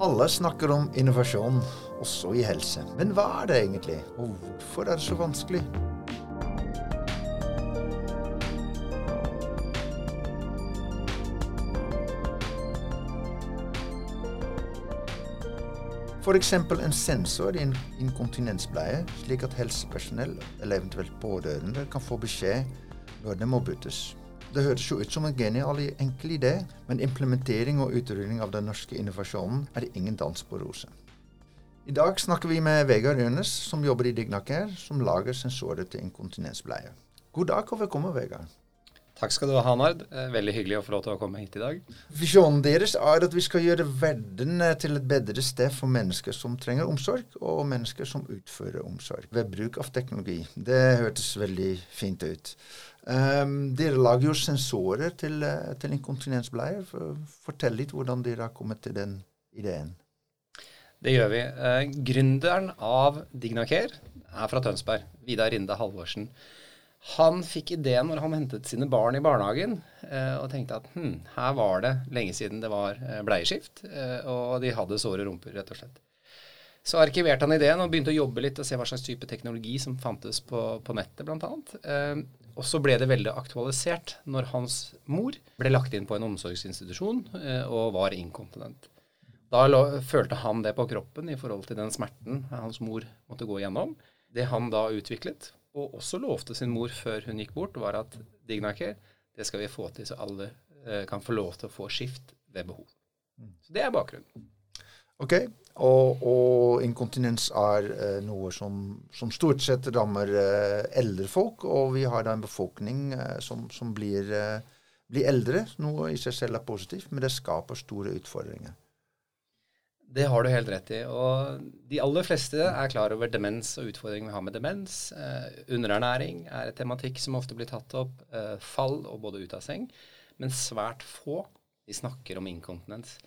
Alle snakker om innovasjon, også i helse. Men hva er det egentlig, og hvorfor er det så vanskelig? F.eks. en sensor i en inkontinensbleie, slik at helsepersonell eller eventuelt pårørende kan få beskjed når det må byttes. Det høres jo ut som en genial enkel idé, men implementering og utrulling av den norske innovasjonen er ingen dans på roser. I dag snakker vi med Vegard Ørnes, som jobber i Dignacare, som lager sensorer til inkontinensbleie. God dag og velkommen, Vegard. Takk skal du ha, Nard. Eh, veldig hyggelig å få lov til å komme hit i dag. Visjonen deres er at vi skal gjøre verden eh, til et bedre sted for mennesker som trenger omsorg, og mennesker som utfører omsorg ved bruk av teknologi. Det hørtes veldig fint ut. Um, dere lager jo sensorer til, eh, til inkontinensbleier. Fortell litt hvordan dere har kommet til den ideen. Det gjør vi. Gründeren av Dignacare er fra Tønsberg. Vidar Rinde Halvorsen. Han fikk ideen når han hentet sine barn i barnehagen eh, og tenkte at hm, her var det lenge siden det var eh, bleieskift, eh, og de hadde såre rumper, rett og slett. Så arkiverte han ideen og begynte å jobbe litt og se hva slags type teknologi som fantes på, på nettet, bl.a. Og så ble det veldig aktualisert når hans mor ble lagt inn på en omsorgsinstitusjon og var inkontinent. Da følte han det på kroppen i forhold til den smerten hans mor måtte gå igjennom. Det han da utviklet, og også lovte sin mor før hun gikk bort, var at Dignaker, det skal vi få til så alle eh, kan få lov til å få skift ved behov. Mm. Så Det er bakgrunnen. Ok, Og, og inkontinens er eh, noe som, som, stort sett rammer eh, eldre folk, og vi har da en befolkning som, som blir, blir eldre. Noe i seg selv er positivt, men det skaper store utfordringer. Det har du helt rett i. Og de aller fleste er klar over demens og utfordringen vi har med demens. Eh, underernæring er et tematikk som ofte blir tatt opp. Eh, fall og både ut av seng. Men svært få de snakker om inkontinens.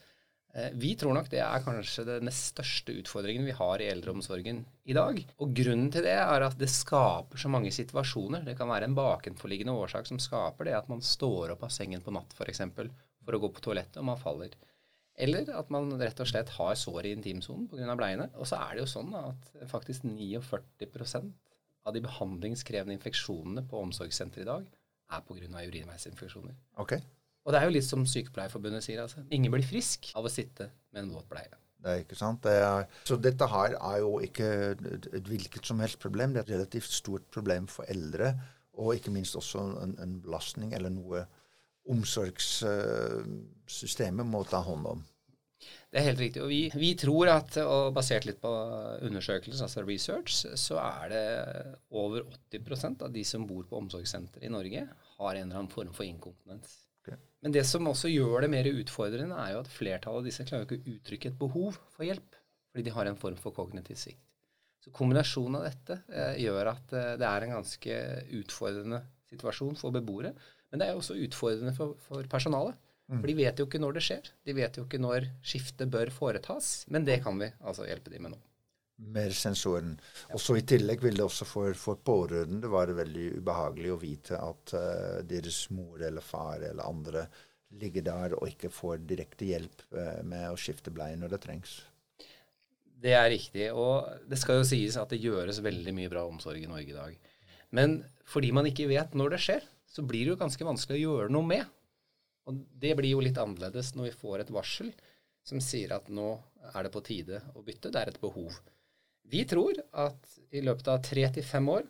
Eh, vi tror nok det er kanskje den nest største utfordringen vi har i eldreomsorgen i dag. Og grunnen til det er at det skaper så mange situasjoner. Det kan være en bakenforliggende årsak som skaper det at man står opp av sengen på natt f.eks. For, for å gå på toalettet og man faller. Eller at man rett og slett har sår i intimsonen pga. bleiene. Og så er det jo sånn at faktisk 49% av de behandlingskrevende infeksjonene på omsorgssenteret i dag er pga. urinveisinfeksjoner. Okay. Og det er jo litt som Sykepleierforbundet sier. altså. Ingen blir frisk av å sitte med en våt bleie. Det er ikke sant. Det er, så dette her er jo ikke et hvilket som helst problem. Det er et relativt stort problem for eldre, og ikke minst også en, en belastning eller noe omsorgssystemet må ta hånd om. Det er helt riktig. Og vi, vi, tror at, og basert litt på undersøkelser, altså research, så er det over 80% av de som bor på omsorgssenter i Norge, har en eller annen form for inkontinens. Okay. Men det som også gjør det mer utfordrende, er jo at flertallet av disse klarer ikke å uttrykke et behov for hjelp, fordi de har en form for kognitiv svikt. Så kombinasjonen av dette eh, gjør at eh, det er en ganske utfordrende situasjon for beboere. Men det er jo også utfordrende for, for personalet. Mm. For de vet jo ikke når det skjer. De vet jo ikke når skiftet bør foretas. Men det kan vi altså hjelpe dem med nå. Med sensoren. Og så I tillegg vil det også for, for pårørende være veldig ubehagelig å vite at uh, deres mor eller far eller andre ligger der og ikke får direkte hjelp uh, med å skifte bleie når det trengs. Det er riktig. Og det skal jo sies at det gjøres veldig mye bra omsorg i Norge i dag. Men fordi man ikke vet når det skjer, så blir det jo ganske vanskelig å gjøre noe med. Og det blir jo litt annerledes når vi får et varsel som sier at nå er det på tide å bytte. Det er et behov. Vi tror at i løpet av tre til fem år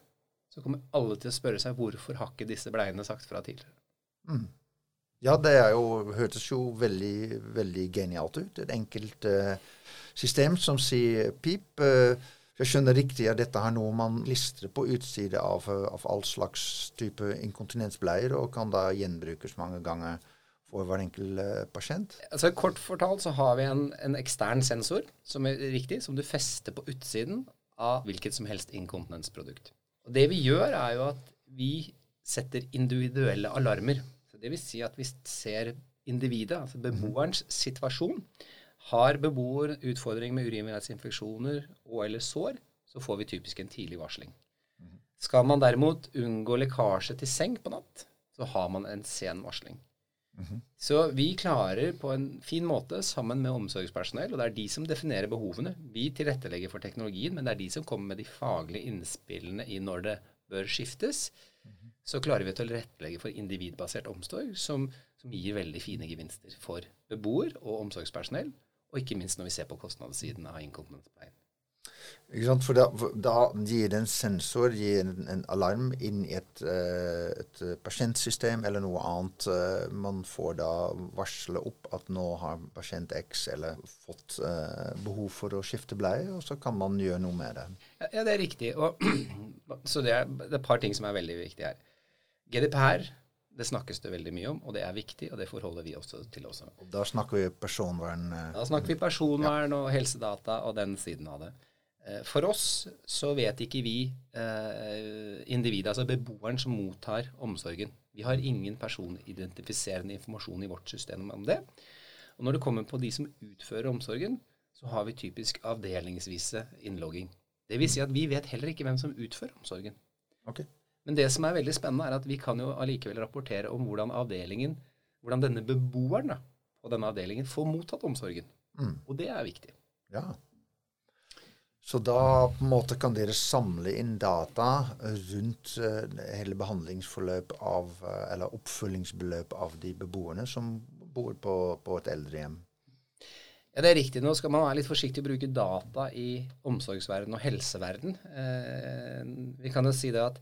så kommer alle til å spørre seg hvorfor har ikke disse bleiene sagt fra tidligere. Mm. Ja, det jo, hørtes jo veldig, veldig genialt ut. Et enkelt uh, system som sier pip. Uh, jeg skjønner riktig at dette er noe man klistrer på utsiden av, av all slags type inkontinensbleier, og kan da gjenbrukes mange ganger for hver enkelt uh, pasient? Altså, kort fortalt så har vi en, en, ekstern sensor som er riktig, som du fester på utsiden av hvilket som helst inkontinensprodukt. Og Det vi gjør, er jo at vi setter individuelle alarmer. Så det vil si at vi ser individet, altså beboerens situasjon, har beboer utfordring med urinveisinfeksjoner og eller sår, så får vi typisk en tidlig varsling. Skal man derimot unngå lekkasje til seng på natt, så har man en sen varsling. Så vi klarer på en fin måte sammen med omsorgspersonell, og det er de som definerer behovene. Vi tilrettelegger for teknologien, men det er de som kommer med de faglige innspillene i når det bør skiftes. Så klarer vi å tilrettelegge for individbasert omsorg, som, som gir veldig fine gevinster for beboer og omsorgspersonell, og ikke minst når vi ser på kostnadssiden av inkontinenspleien. Ikke sant? For da, da gir det en sensor, gir en, en alarm inn i et, uh, et, pasientsystem eller noe annet. Uh, man får da varsle opp at nå har pasient X eller fått eh, behov for å skifte bleie, og så kan man gjøre noe med det. Ja, det er riktig. Og, så det er, det er et par ting som er veldig viktige her. GDPR det snakkes det veldig mye om, og det er viktig, og det forholder vi også til også. Da snakker vi personvern? Da snakker vi personvern og helsedata og den siden av det. Eh, for oss så vet ikke vi eh, individet, altså beboeren som mottar omsorgen. Vi har ingen personidentifiserende informasjon i vårt system om det. Og når det kommer på de som utfører omsorgen, så har vi typisk avdelingsvise innlogging. Det vil si at vi vet heller ikke hvem som utfører omsorgen. Okay. Men det som er veldig spennende, er at vi kan jo allikevel rapportere om hvordan avdelingen, hvordan denne beboeren da, på denne avdelingen får mottatt omsorgen. Mm. Og det er viktig. Ja. Så da på en måte kan dere samle inn data rundt uh, hele behandlingsforløp av, uh, eller oppfølgingsbeløp av de beboerne som bor på, på et eldrehjem. Ja, Det er riktig. Nå skal man være litt forsiktig å bruke data i omsorgsverden og helseverden. Eh, vi kan jo si det at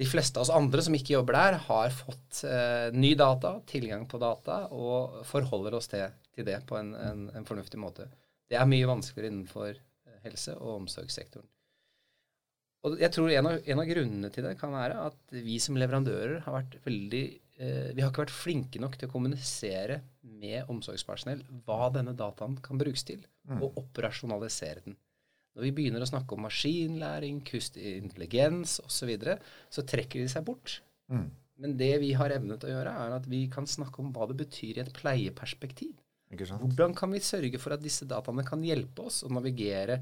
de fleste av oss andre som ikke jobber der, har fått eh, ny data, tilgang på data, og forholder oss til, til det på en, en, en fornuftig måte. Det er mye vanskeligere innenfor helse- og omsorgssektoren. Og jeg tror en av, en av, grunnene til det kan være at vi som leverandører har vært veldig eh, Vi har ikke vært flinke nok til å kommunisere med omsorgspersonell hva denne dataen kan brukes til, mm. og operasjonalisere den. Når vi begynner å snakke om maskinlæring, kunstig intelligens osv., så, videre, så trekker de seg bort. Mm. Men det vi har evnet å gjøre, er at vi kan snakke om hva det betyr i et pleieperspektiv. Hvordan kan vi sørge for at disse dataene kan hjelpe oss å navigere?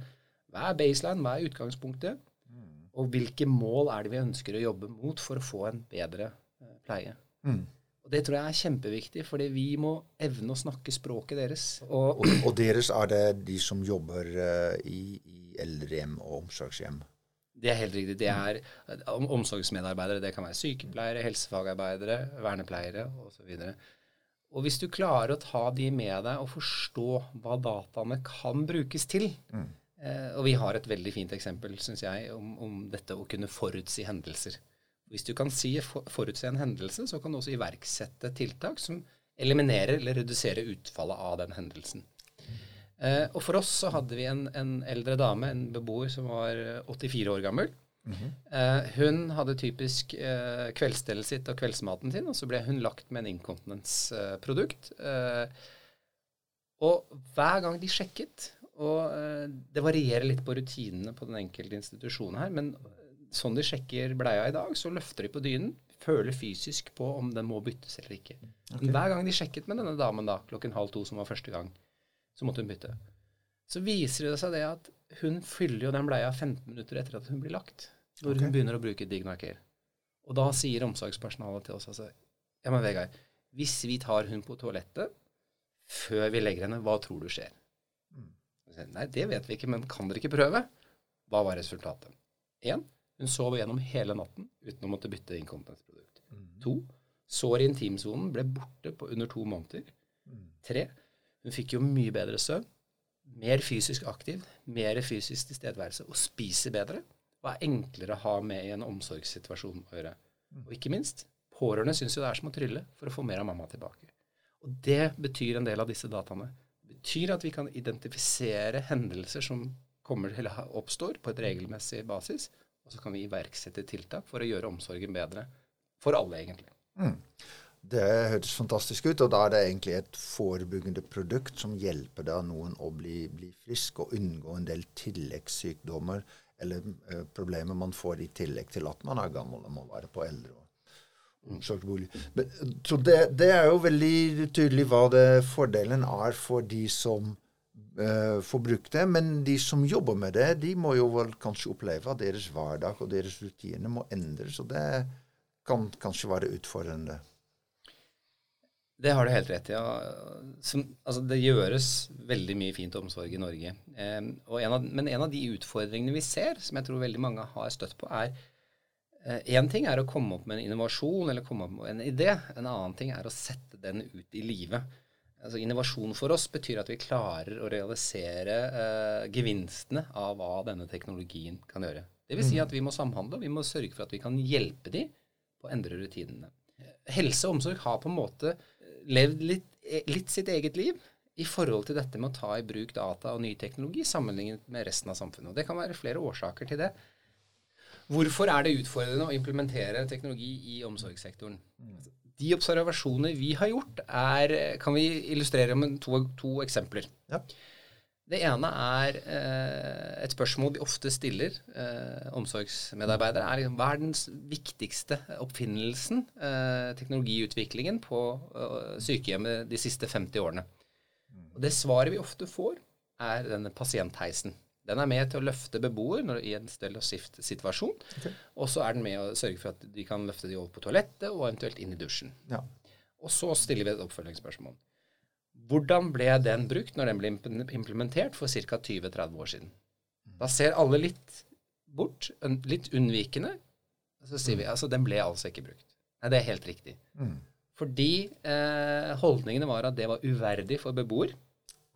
Hva er baseline, hva er utgangspunktet? Mm. Og hvilke mål er det vi ønsker å jobbe mot for å få en bedre uh, pleie? Mm. Og Det tror jeg er kjempeviktig, fordi vi må evne å snakke språket deres. Og, og, og deres er det de som jobber uh, i, i eldrehjem og omsorgshjem? Det er helt riktig. Det er omsorgsmedarbeidere. Det kan være sykepleiere, helsefagarbeidere, vernepleiere osv. Og hvis du klarer å ta de med deg og forstå hva dataene kan brukes til mm. eh, Og vi har et veldig fint eksempel, syns jeg, om, om, dette å kunne forutsi hendelser. Hvis du kan si forutse en hendelse, så kan du også iverksette tiltak som eliminerer eller reduserer utfallet av den hendelsen. Eh, og for oss så hadde vi en, en eldre dame, en beboer som var 84 år gammel. Mm -hmm. hun hadde typisk uh, kveldsstellet sitt og kveldsmaten sin, og så ble hun lagt med en inkontinensprodukt. Uh, og hver gang de sjekket Og det varierer litt på rutinene på den enkelte institusjonen her, men sånn de sjekker bleia i dag, så løfter de på dynen, føler fysisk på om den må byttes eller ikke. Okay. Hver gang de sjekket med denne damen da, klokken halv to, som var første gang, så måtte hun bytte. Så viser det seg det at hun fyller jo den bleia 15 minutter etter at hun blir lagt når okay. hun begynner å bruke Dignaker. Og da sier omsorgspersonalet til oss altså Ja, men Vegard, hvis vi tar hun på toalettet før vi legger henne, hva tror du skjer? Mm. Nei, det vet vi ikke, men kan dere ikke prøve? Hva var resultatet? Én, hun sov gjennom hele natten uten å måtte bytte inkontinensprodukt. Mm. To, sår i intimsonen ble borte på under to måneder. Mm. Tre, hun fikk jo mye bedre søvn, mer fysisk aktiv, mer fysisk tilstedeværelse og spiser bedre og er enklere å ha med i en omsorgssituasjon å gjøre. Og ikke minst, pårørende syns jo det er som å trylle for å få mer av mamma tilbake. Og det betyr en del av disse dataene. Det betyr at vi kan identifisere hendelser som kommer oppstår på et regelmessig basis, og så kan vi iverksette tiltak for å gjøre omsorgen bedre. For alle, egentlig. Mm. Det høres fantastisk ut, og da er det egentlig et forebyggende produkt som hjelper da noen å bli, bli frisk og unngå en del tilleggssykdommer eller eh, problemer man får i tillegg til at man er gammel og må være på eldre. omsorgsbolig. Så det, det, er jo veldig tydelig hva det fordelen er for de som uh, det. Men de som jobber med det, de må jo vel kanskje oppleve at deres hverdag og deres rutiner må endres. Og det kan kanskje være utfordrende. Det har du helt rett i. Ja. Altså, det gjøres veldig mye fint omsorg i Norge. Eh, en av, men en av de utfordringene vi ser, som jeg tror veldig mange har støtt på, er Én eh, ting er å komme opp med en innovasjon eller komme opp med en idé. En annen ting er å sette den ut i livet. Altså, innovasjon for oss betyr at vi klarer å realisere eh, gevinstene av hva denne teknologien kan gjøre. Det vil si mm. at vi må samhandle, og vi må sørge for at vi kan hjelpe dem på å endre rutinene. Helse og omsorg har på en måte levd litt, litt, sitt eget liv i forhold til dette med å ta i bruk data og ny teknologi sammenlignet med resten av samfunnet. Og Det kan være flere årsaker til det. Hvorfor er det utfordrende å implementere teknologi i omsorgssektoren? De observasjoner vi har gjort, er, kan vi illustrere med to, to eksempler. Ja. Det ene er eh, et spørsmål vi ofte stiller eh, omsorgsmedarbeidere. er liksom, Hva er den viktigste oppfinnelsen, eh, teknologiutviklingen, på eh, sykehjemmet de siste 50 årene? Og Det svaret vi ofte får, er denne pasientheisen. Den er med til å løfte beboer når, i en stell og skift-situasjon. Okay. Og så er den med å sørge for at de kan løfte de over på toalettet og eventuelt inn i dusjen. Ja. Og så stiller vi et oppfølgingsspørsmål. Hvordan ble den brukt når den ble implementert for ca. 20-30 år siden? Da ser alle litt bort, litt unnvikende. Så sier vi altså den ble altså ikke brukt. Nei, det er helt riktig. Mm. Fordi eh, holdningene var at det var uverdig for beboer.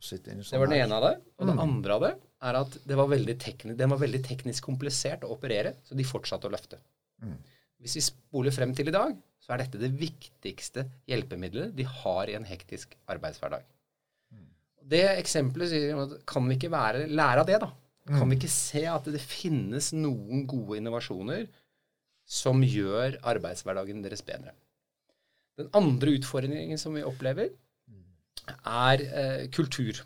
Det var den ene av det. Og det mm. andre av det er at det var den var veldig teknisk komplisert å operere, så de fortsatte å løfte. Mm. Hvis vi spoler frem til i dag, så er dette det viktigste hjelpemiddelet de har i en hektisk arbeidshverdag. Det eksempelet sier at kan vi ikke være, lære av det, da? Kan vi ikke se at det finnes noen gode innovasjoner som gjør arbeidshverdagen deres bedre? Den andre utfordringen som vi opplever, er eh, kultur.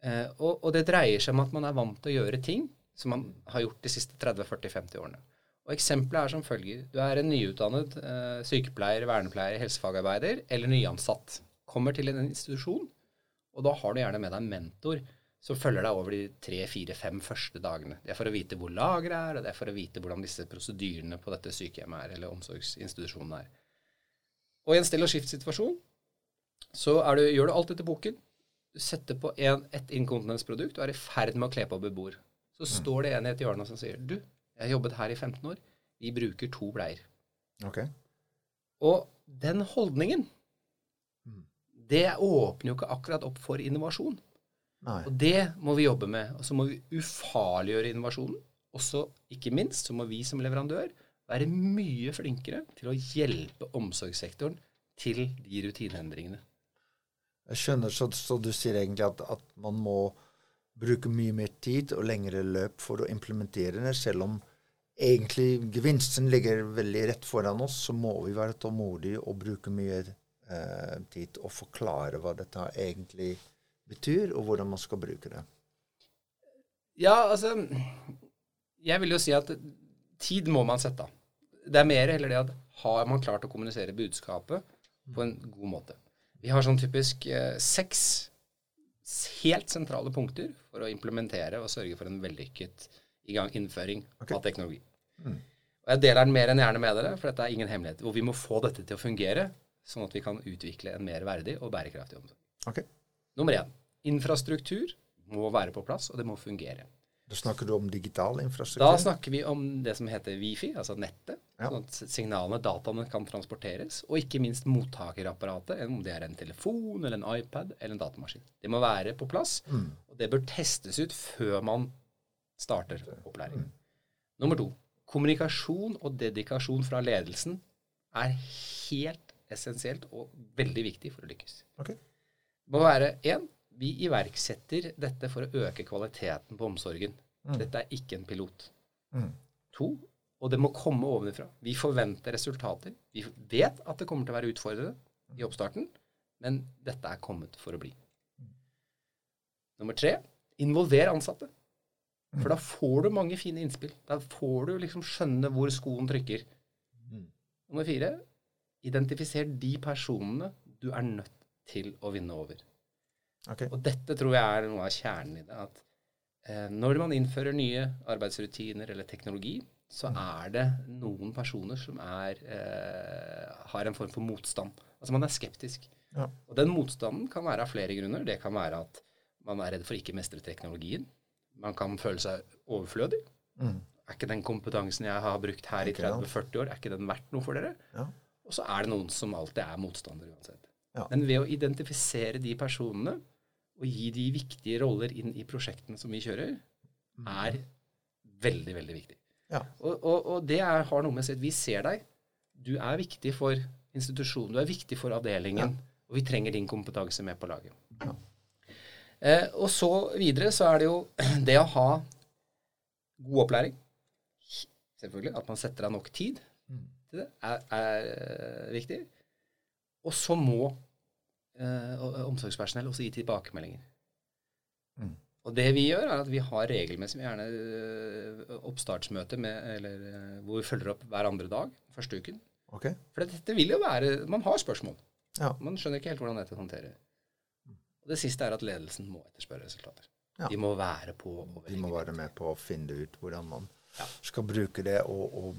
Eh, og, og, det dreier seg om at man er vant til å gjøre ting som man har gjort de siste 30-40-50 årene. Og Eksempelet er som følger. Du er en nyutdannet eh, sykepleier, vernepleier, helsefagarbeider eller nyansatt. Kommer til en institusjon, og da har du gjerne med deg en mentor som følger deg over de tre, fire, fem første dagene. Det er for å vite hvor lageret er, og det er for å vite hvordan disse prosedyrene på dette sykehjemmet er, eller omsorgsinstitusjonen er. Og i en stell og skift-situasjon så du, gjør du alt etter boken. Du setter på en, et inkontinensprodukt og er i ferd med å kle på beboer. Så mm. står det en i et hjørne som sier Du, jeg har jobbet her i 15 år. Vi bruker to bleier. Okay. Og den holdningen, mm. det åpner jo ikke akkurat opp for innovasjon. Nei. Og det må vi jobbe med. Og så må vi ufarliggjøre innovasjonen. Og så, ikke minst, så må vi som leverandør være mye flinkere til å hjelpe omsorgssektoren til de rutineendringene. Jeg skjønner, så, så du sier egentlig at, at man må bruke mye mer tid og lengre løp for å implementere det, selv om egentlig gevinsten ligger veldig rett foran oss, så må vi være tålmodige og bruke mye eh, tid og forklare hva dette egentlig betyr, og hvordan man skal bruke det. Ja, altså Jeg vil jo si at tid må man sette av. Det er mer heller det at har man klart å kommunisere budskapet på en god måte. Vi har sånn typisk eh, seks helt sentrale punkter for å implementere og sørge for en vellykket gang innføring okay. av teknologi. Mm. Og Jeg deler den mer enn gjerne med dere, for dette er ingen hemmelighet. Hvor vi må få dette til å fungere, sånn at vi kan utvikle en mer verdig og bærekraftig omsorg. Okay. Nummer én infrastruktur må være på plass, og det må fungere. Da snakker du om digital infrastruktur? Da snakker vi om det som heter Wifi, altså nettet. Ja. Sånn at signalene, dataene, kan transporteres. Og ikke minst mottakerapparatet, om det er en telefon eller en iPad eller en datamaskin. Det må være på plass, mm. og det bør testes ut før man starter opplæring. Mm. Nummer to kommunikasjon og dedikasjon fra ledelsen er helt essensielt og veldig viktig for å lykkes. Okay. Det må være én vi iverksetter dette for å øke kvaliteten på omsorgen. Mm. Dette er ikke en pilot. Mm. To, og det må komme ovenfra. Vi forventer resultater. Vi vet at det kommer til å være utfordrende i oppstarten, men dette er kommet for å bli. Mm. Nummer tre involver ansatte. For da får du mange fine innspill. Da får du liksom skjønne hvor skoen trykker. Mm. Nummer fire identifiser de personene du er nødt til å vinne over. Okay. Og dette tror jeg er noe av kjernen i det. At eh, når man innfører nye arbeidsrutiner eller teknologi, så er det noen personer som er, eh, har en form for motstand. Altså man er skeptisk. Ja. Og den motstanden kan være av flere grunner. Det kan være at man er redd for ikke mestre teknologien. Man kan føle seg overflødig. Mm. Er ikke den kompetansen jeg har brukt her i 30-40 år, er ikke den verdt noe for dere? Ja. Og så er det noen som alltid er motstander uansett. Ja. Men ved å identifisere de personene og gi de viktige roller inn i prosjektene som vi kjører, er veldig, veldig viktig. Ja. Og, og, og det er, har noe med å si at vi ser deg. Du er viktig for institusjonen, du er viktig for avdelingen, og vi trenger din kompetanse med på laget. Ja. Eh, og så videre så er det jo det å ha god opplæring. Selvfølgelig at man setter av nok tid Mm. til det, er, er eh, viktig. Og så må eh, omsorgspersonell også gi tilbakemeldinger. Mm. Og det vi gjør, er at vi har regelmessig gjerne eh, oppstartsmøte med, eller, eh, hvor vi følger opp hver andre dag første uken. Okay. For dette vil jo være Man har spørsmål. Ja. Man skjønner ikke helt hvordan dette håndterer. Og det siste er at ledelsen må etterspørre resultater. Ja. De må være på De må være med på å finne ut hvordan man Ja. skal bruke det, og, og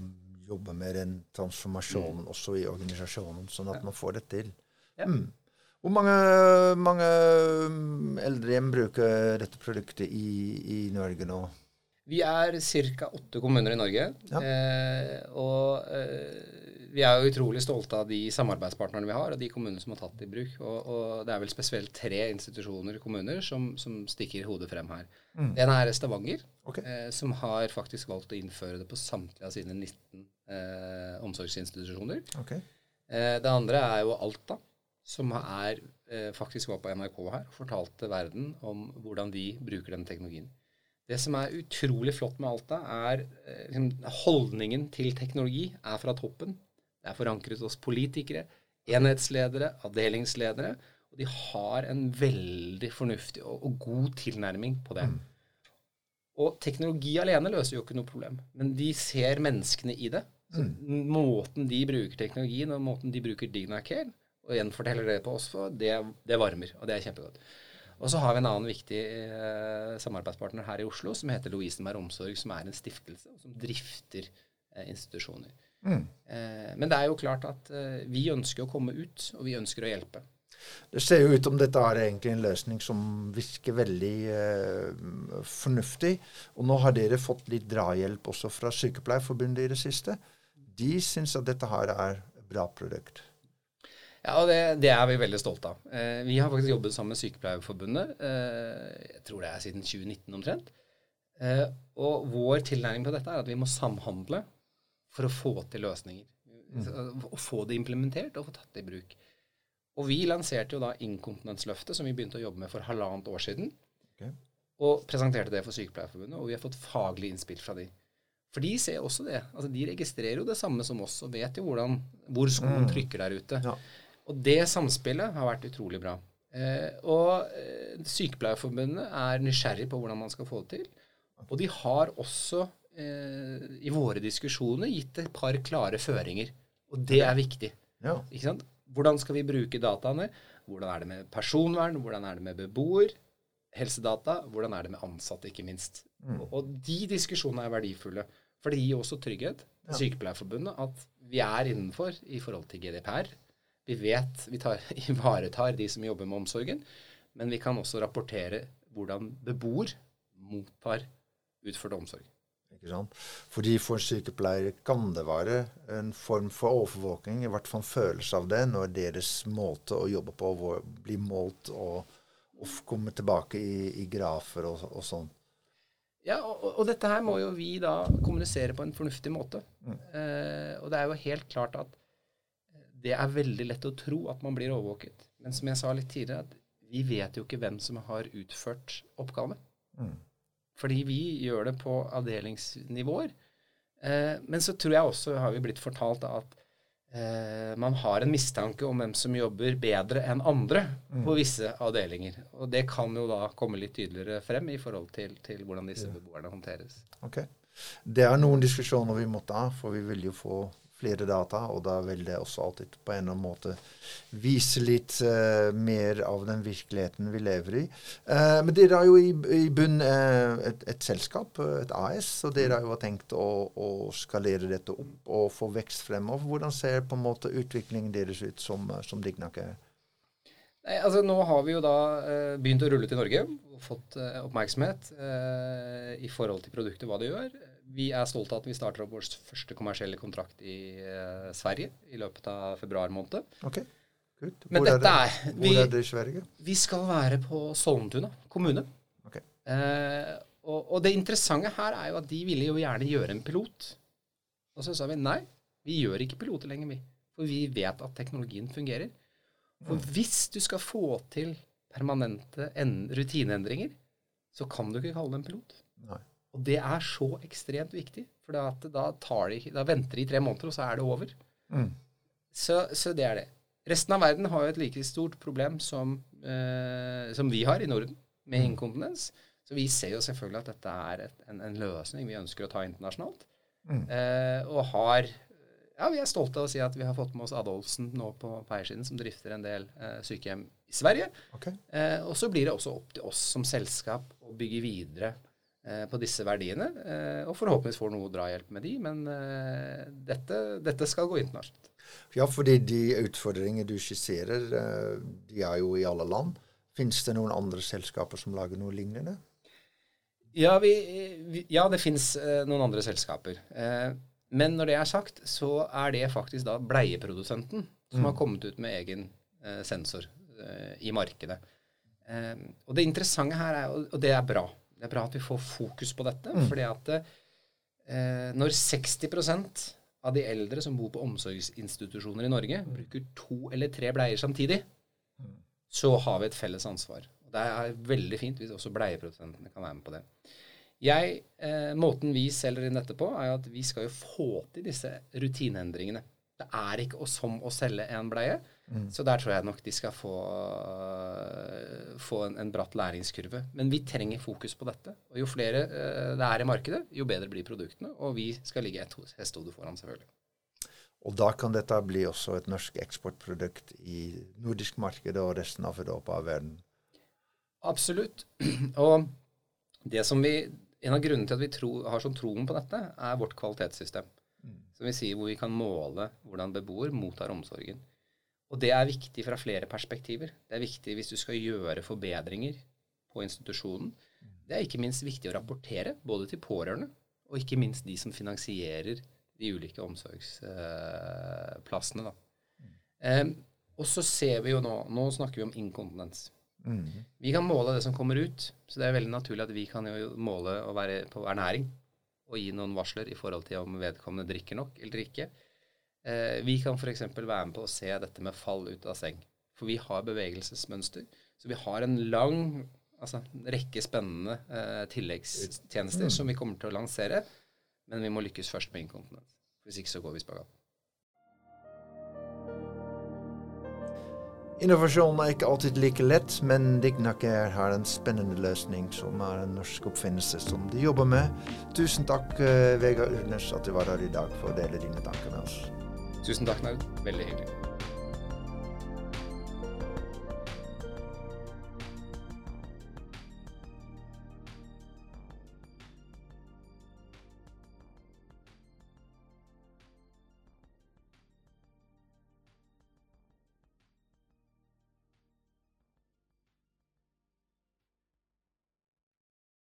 jobbe med den transformasjonen også i organisasjonen, sånn at man får det til. Mm. Hvor mange, mange mm, eldrehjem bruker dette produktet i, i Norge nå? Vi er ca. åtte kommuner i Norge. Ja. Eh, og eh, vi er jo utrolig stolte av de samarbeidspartnerne vi har, og de kommunene som har tatt det i bruk. Og, og det er vel spesielt tre institusjoner kommuner som, som stikker hodet frem her. Mm. Den er Stavanger, okay. eh, som har faktisk valgt å innføre det på samtlige av sine 19 eh, omsorgsinstitusjoner. Okay. Eh, det andre er jo Alta, som er, eh, faktisk var på NRK her og fortalte verden om hvordan vi bruker den teknologien. Det som er utrolig flott med Alta, er eh, liksom, holdningen til teknologi er fra toppen. Det er forankret hos politikere, enhetsledere, avdelingsledere. Og de har en veldig fornuftig og, og god tilnærming på det. Og teknologi alene løser jo ikke noe problem, men de ser menneskene i det. Så Måten de bruker teknologien, og måten de bruker DignaCare, og gjenforteller det på oss for, det, det varmer, og det er kjempegodt. Og så har vi en annen viktig eh, samarbeidspartner her i Oslo som heter Lovisenberg Omsorg, som er en stiftelse som drifter eh, institusjoner. Mm. Eh, men det er jo klart at eh, vi ønsker å komme ut, og vi ønsker å hjelpe. Det ser jo ut som dette er egentlig en løsning som virker veldig eh, fornuftig. Og nå har dere fått litt drahjelp også fra Sykepleierforbundet i det siste. De syns at dette her er et bra produkt. Ja, og det, det er vi veldig stolte av. Eh, vi har faktisk jobbet sammen med Sykepleierforbundet, eh, jeg tror det er siden 2019 omtrent. Eh, og vår tilnærming på dette er at vi må samhandle for å få til løsninger. Å få det implementert og få tatt det i bruk. Og vi lanserte jo da Inkontinensløftet, som vi begynte å jobbe med for halvannet år siden. Okay. Og presenterte det for Sykepleierforbundet, og vi har fått faglig innspill fra de. For de ser også det. Altså, de registrerer jo det samme som oss, og vet jo hvordan, hvor skoen trykker der ute. Ja. Og det samspillet har vært utrolig bra. Eh, og eh, Sykepleierforbundet er nysgjerrig på hvordan man skal få det til. Og de har også eh, i våre diskusjoner gitt et par klare føringer. Og det er viktig. Ja. Ikke sant? Hvordan skal vi bruke dataene? Hvordan er det med personvern? Hvordan er det med beboer? Helsedata? Hvordan er det med ansatte, ikke minst? Og, og de diskusjonene er verdifulle. For det gir også trygghet til Sykepleierforbundet at vi er innenfor i forhold til GDPR. Vi vet vi tar, ivaretar de som jobber med omsorgen, men vi kan også rapportere hvordan beboer mottar utført omsorg. Ikke sant? Fordi for en sykepleier kan det være en form for overvåking, i hvert fall en følelse av det, når deres måte å jobbe på blir målt og, og kommer tilbake i, i grafer og, og sånn. Ja, og, og dette her må jo vi da kommunisere på en fornuftig måte. Eh, og det er jo helt klart at det er veldig lett å tro at man blir overvåket. Men som jeg sa litt tidligere, at vi vet jo ikke hvem som har utført oppgavene. Mm. Fordi vi gjør det på avdelingsnivåer. Eh, men så tror jeg også har vi blitt fortalt at eh, man har en mistanke om hvem som jobber bedre enn andre på visse avdelinger. Og det kan jo da komme litt tydeligere frem i forhold til, til hvordan disse beboerne håndteres. Ok. Det er noen diskusjoner vi måtte ha, for vi vil jo få flere data, og da vil det også alltid på en eller annen måte vise litt uh, mer av den virkeligheten vi lever i. Uh, men dere har jo i, i bunn uh, et, et, selskap, et AS, og dere har jo tenkt å, å, skalere dette opp og få vekst fremover. Hvordan ser på en måte utviklingen deres ut som, som Dignaker? Nei, altså Nå har vi jo da eh, begynt å rulle ut i Norge og fått eh, oppmerksomhet eh, i forhold til produktet, hva det gjør. Vi er stolte av at vi starter opp vår første kommersielle kontrakt i uh, Sverige i løpet av februar måned. Okay. Good. Hvor Men dette er, er vi, Hvor er det i Sverige? Vi skal være på Sollentuna kommune. Okay. Uh, og, og, det interessante her er jo at de ville jo gjerne gjøre en pilot. Og så sa vi nei, vi gjør ikke piloter lenger, vi. For vi vet at teknologien fungerer. For hvis du skal få til permanente rutineendringer, så kan du ikke kalle det en pilot. Nei. Og det er så ekstremt viktig, for da, de, da, venter de i tre måneder, og så er det over. Mm. Så, så, det er det. Resten av verden har jo et like stort problem som, eh, som vi har i Norden, med mm. inkontinens. Så vi ser jo selvfølgelig at dette er et, en, en, løsning vi ønsker å ta internasjonalt. Mm. Eh, og har ja, vi er stolte av å si at vi har fått med oss Adolfsen nå på, på eiersiden, som drifter en del eh, sykehjem i Sverige. Okay. Eh, og så blir det også opp til oss som selskap å bygge videre på disse verdiene. Eh, og forhåpentligvis får noe drahjelp med de, men eh, dette, dette, skal gå internasjonalt. Ja, fordi de utfordringene du skisserer, eh, de er jo i alle land. Fins det noen andre selskaper som lager noe lignende? Ja, vi, vi, ja det fins noen andre selskaper. Eh, men når det er sagt, så er det faktisk da bleieprodusenten som mm. har kommet ut med egen eh, sensor eh, i markedet. Eh, og det interessante her er, og det er bra, det er bra at vi får fokus på dette. Mm. fordi at eh, når 60% av de eldre som bor på omsorgsinstitusjoner i Norge, mm. bruker to eller tre bleier samtidig, mm. så har vi et felles ansvar. Det er veldig fint hvis også bleieprodusentene kan være med på det. Jeg, eh, måten vi selger inn dette på, er at vi skal jo få til disse rutineendringene. Det er ikke som å selge en bleie. Mm. Så der tror jeg nok de skal få, få en, en, bratt læringskurve. Men vi trenger fokus på dette. Og jo flere uh, det er i markedet, jo bedre blir produktene. Og vi skal ligge et hestehode foran, selvfølgelig. Og da kan dette bli også et norsk eksportprodukt i nordisk marked og resten av Europa og verden? Absolutt. Og det som vi en av grunnene til at vi tro, har sånn troen på dette, er vårt kvalitetssystem. Mm. Som vi sier hvor vi kan måle hvordan beboer mottar omsorgen. Og det er viktig fra flere perspektiver. Det er viktig hvis du skal gjøre forbedringer på institusjonen. Det er ikke minst viktig å rapportere, både til pårørende og ikke minst de som finansierer de ulike omsorgsplassene. Da. Eh, og så ser vi jo nå Nå snakker vi om inkontinens. Mm. Vi kan måle det som kommer ut, så det er veldig naturlig at vi kan jo måle å være på ernæring og gi noen varsler i forhold til om vedkommende drikker nok eller ikke. Eh, vi kan f.eks. være med på å se dette med fall ut av seng. For vi har bevegelsesmønster. Så vi har en lang altså, rekke spennende eh, tilleggstjenester mm. som vi kommer til å lansere. Men vi må lykkes først med inkontinens. Hvis ikke så går vi spagat. Innovasjon er ikke alltid like lett, men Dignaker har en spennende løsning som er en norsk oppfinnelse som de jobber med. Tusen takk, eh, Vegard Urnes, at du var her i dag for å dele dine tanker med oss. Tusen takk, Naud. Veldig hyggelig.